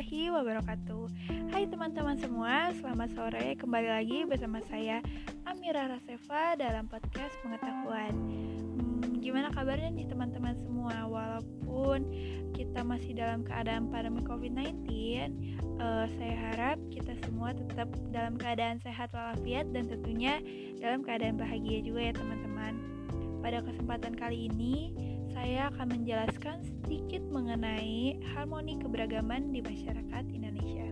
warahmatullahi wabarakatuh. Hai teman-teman semua, selamat sore. Kembali lagi bersama saya Amira Rasefa dalam podcast pengetahuan. Hmm, Gimana kabarnya nih teman-teman semua? Walaupun kita masih dalam keadaan pandemi COVID-19 uh, Saya harap kita semua tetap dalam keadaan sehat walafiat Dan tentunya dalam keadaan bahagia juga ya teman-teman. Pada kesempatan kali ini saya akan menjelaskan sedikit mengenai harmoni keberagaman di masyarakat Indonesia.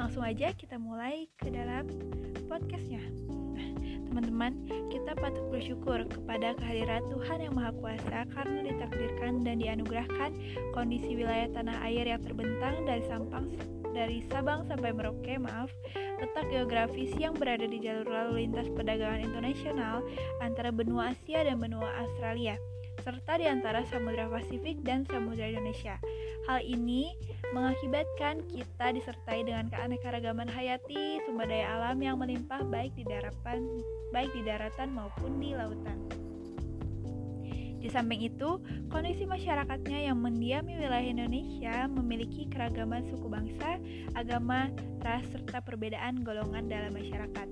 Langsung aja kita mulai ke dalam podcastnya. Teman-teman, kita patut bersyukur kepada kehadiran Tuhan yang Maha Kuasa karena ditakdirkan dan dianugerahkan kondisi wilayah tanah air yang terbentang dari Sampang dari Sabang sampai Merauke, maaf, letak geografis yang berada di jalur lalu lintas perdagangan internasional antara benua Asia dan benua Australia, serta di antara Samudra Pasifik dan Samudra Indonesia. Hal ini mengakibatkan kita disertai dengan keanekaragaman hayati sumber daya alam yang melimpah baik di daratan, baik di daratan maupun di lautan. Di samping itu, kondisi masyarakatnya yang mendiami wilayah Indonesia memiliki keragaman suku bangsa, agama, ras, serta perbedaan golongan dalam masyarakat.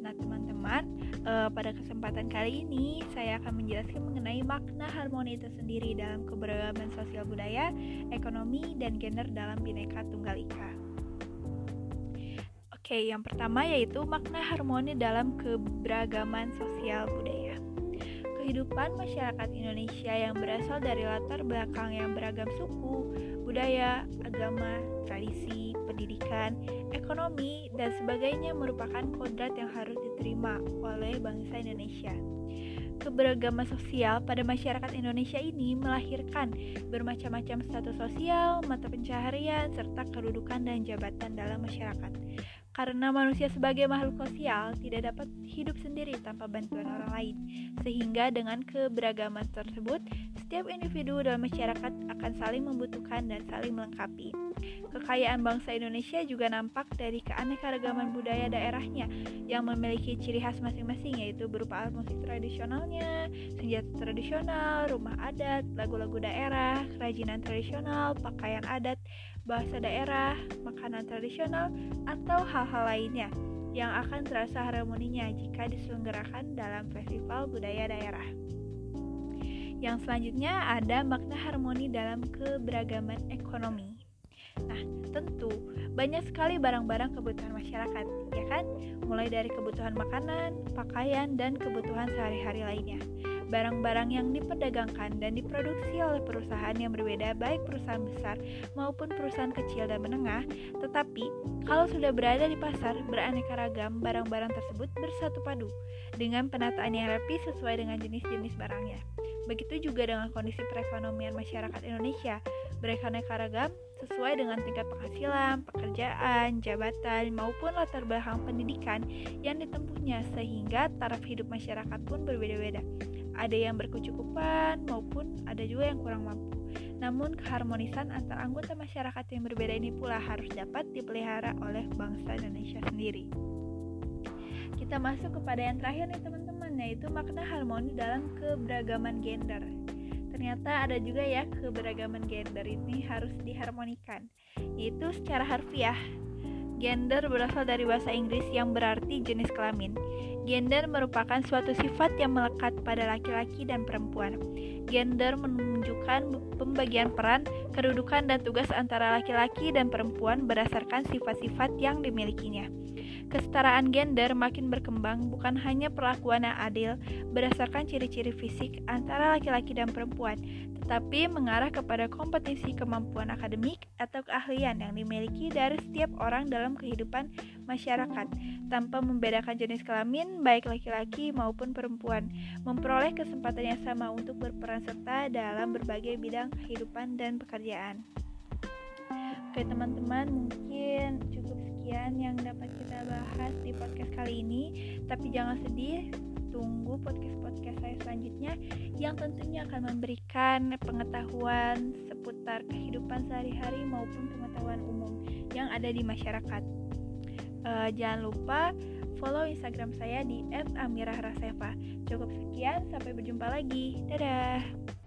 Nah, teman-teman, eh, pada kesempatan kali ini saya akan menjelaskan mengenai makna harmoni itu sendiri dalam keberagaman sosial budaya, ekonomi, dan gender dalam Bhinneka Tunggal Ika. Oke, yang pertama yaitu makna harmoni dalam keberagaman sosial budaya kehidupan masyarakat Indonesia yang berasal dari latar belakang yang beragam suku, budaya, agama, tradisi, pendidikan, ekonomi, dan sebagainya merupakan kodrat yang harus diterima oleh bangsa Indonesia. Keberagaman sosial pada masyarakat Indonesia ini melahirkan bermacam-macam status sosial, mata pencaharian, serta kedudukan dan jabatan dalam masyarakat. Karena manusia sebagai makhluk sosial tidak dapat hidup sendiri tanpa bantuan orang lain, sehingga dengan keberagaman tersebut, setiap individu dalam masyarakat akan saling membutuhkan dan saling melengkapi. Kekayaan bangsa Indonesia juga nampak dari keanekaragaman budaya daerahnya yang memiliki ciri khas masing-masing yaitu berupa alat musik tradisionalnya, senjata tradisional, rumah adat, lagu-lagu daerah, kerajinan tradisional, pakaian adat, bahasa daerah, makanan tradisional, atau hal-hal lainnya yang akan terasa harmoninya jika diselenggarakan dalam festival budaya daerah. Yang selanjutnya ada makna harmoni dalam keberagaman ekonomi. Nah, tentu banyak sekali barang-barang kebutuhan masyarakat, ya kan? Mulai dari kebutuhan makanan, pakaian, dan kebutuhan sehari-hari lainnya barang-barang yang diperdagangkan dan diproduksi oleh perusahaan yang berbeda baik perusahaan besar maupun perusahaan kecil dan menengah. Tetapi kalau sudah berada di pasar beraneka ragam barang-barang tersebut bersatu padu dengan penataan yang rapi sesuai dengan jenis-jenis barangnya. Begitu juga dengan kondisi perekonomian masyarakat Indonesia. Beraneka ragam sesuai dengan tingkat penghasilan, pekerjaan, jabatan, maupun latar belakang pendidikan yang ditempuhnya sehingga taraf hidup masyarakat pun berbeda-beda ada yang berkecukupan maupun ada juga yang kurang mampu. Namun keharmonisan antar anggota masyarakat yang berbeda ini pula harus dapat dipelihara oleh bangsa Indonesia sendiri. Kita masuk kepada yang terakhir nih teman-teman, yaitu makna harmoni dalam keberagaman gender. Ternyata ada juga ya keberagaman gender ini harus diharmonikan, yaitu secara harfiah. Gender berasal dari bahasa Inggris yang berarti jenis kelamin. Gender merupakan suatu sifat yang melekat pada laki-laki dan perempuan. Gender menunjukkan pembagian peran, kedudukan, dan tugas antara laki-laki dan perempuan berdasarkan sifat-sifat yang dimilikinya. Kesetaraan gender makin berkembang bukan hanya perlakuan yang adil berdasarkan ciri-ciri fisik antara laki-laki dan perempuan, tetapi mengarah kepada kompetisi kemampuan akademik atau keahlian yang dimiliki dari setiap orang dalam kehidupan masyarakat, tanpa membedakan jenis kelamin baik laki-laki maupun perempuan, memperoleh kesempatan yang sama untuk berperan serta dalam berbagai bidang kehidupan dan pekerjaan. Oke teman-teman, mungkin cukup sekian yang dapat kita bahas di podcast kali ini. Tapi jangan sedih, tunggu podcast-podcast saya selanjutnya yang tentunya akan memberikan pengetahuan seputar kehidupan sehari-hari maupun pengetahuan umum yang ada di masyarakat. Uh, jangan lupa follow Instagram saya di @amirahrasefa. Cukup sekian, sampai berjumpa lagi. Dadah.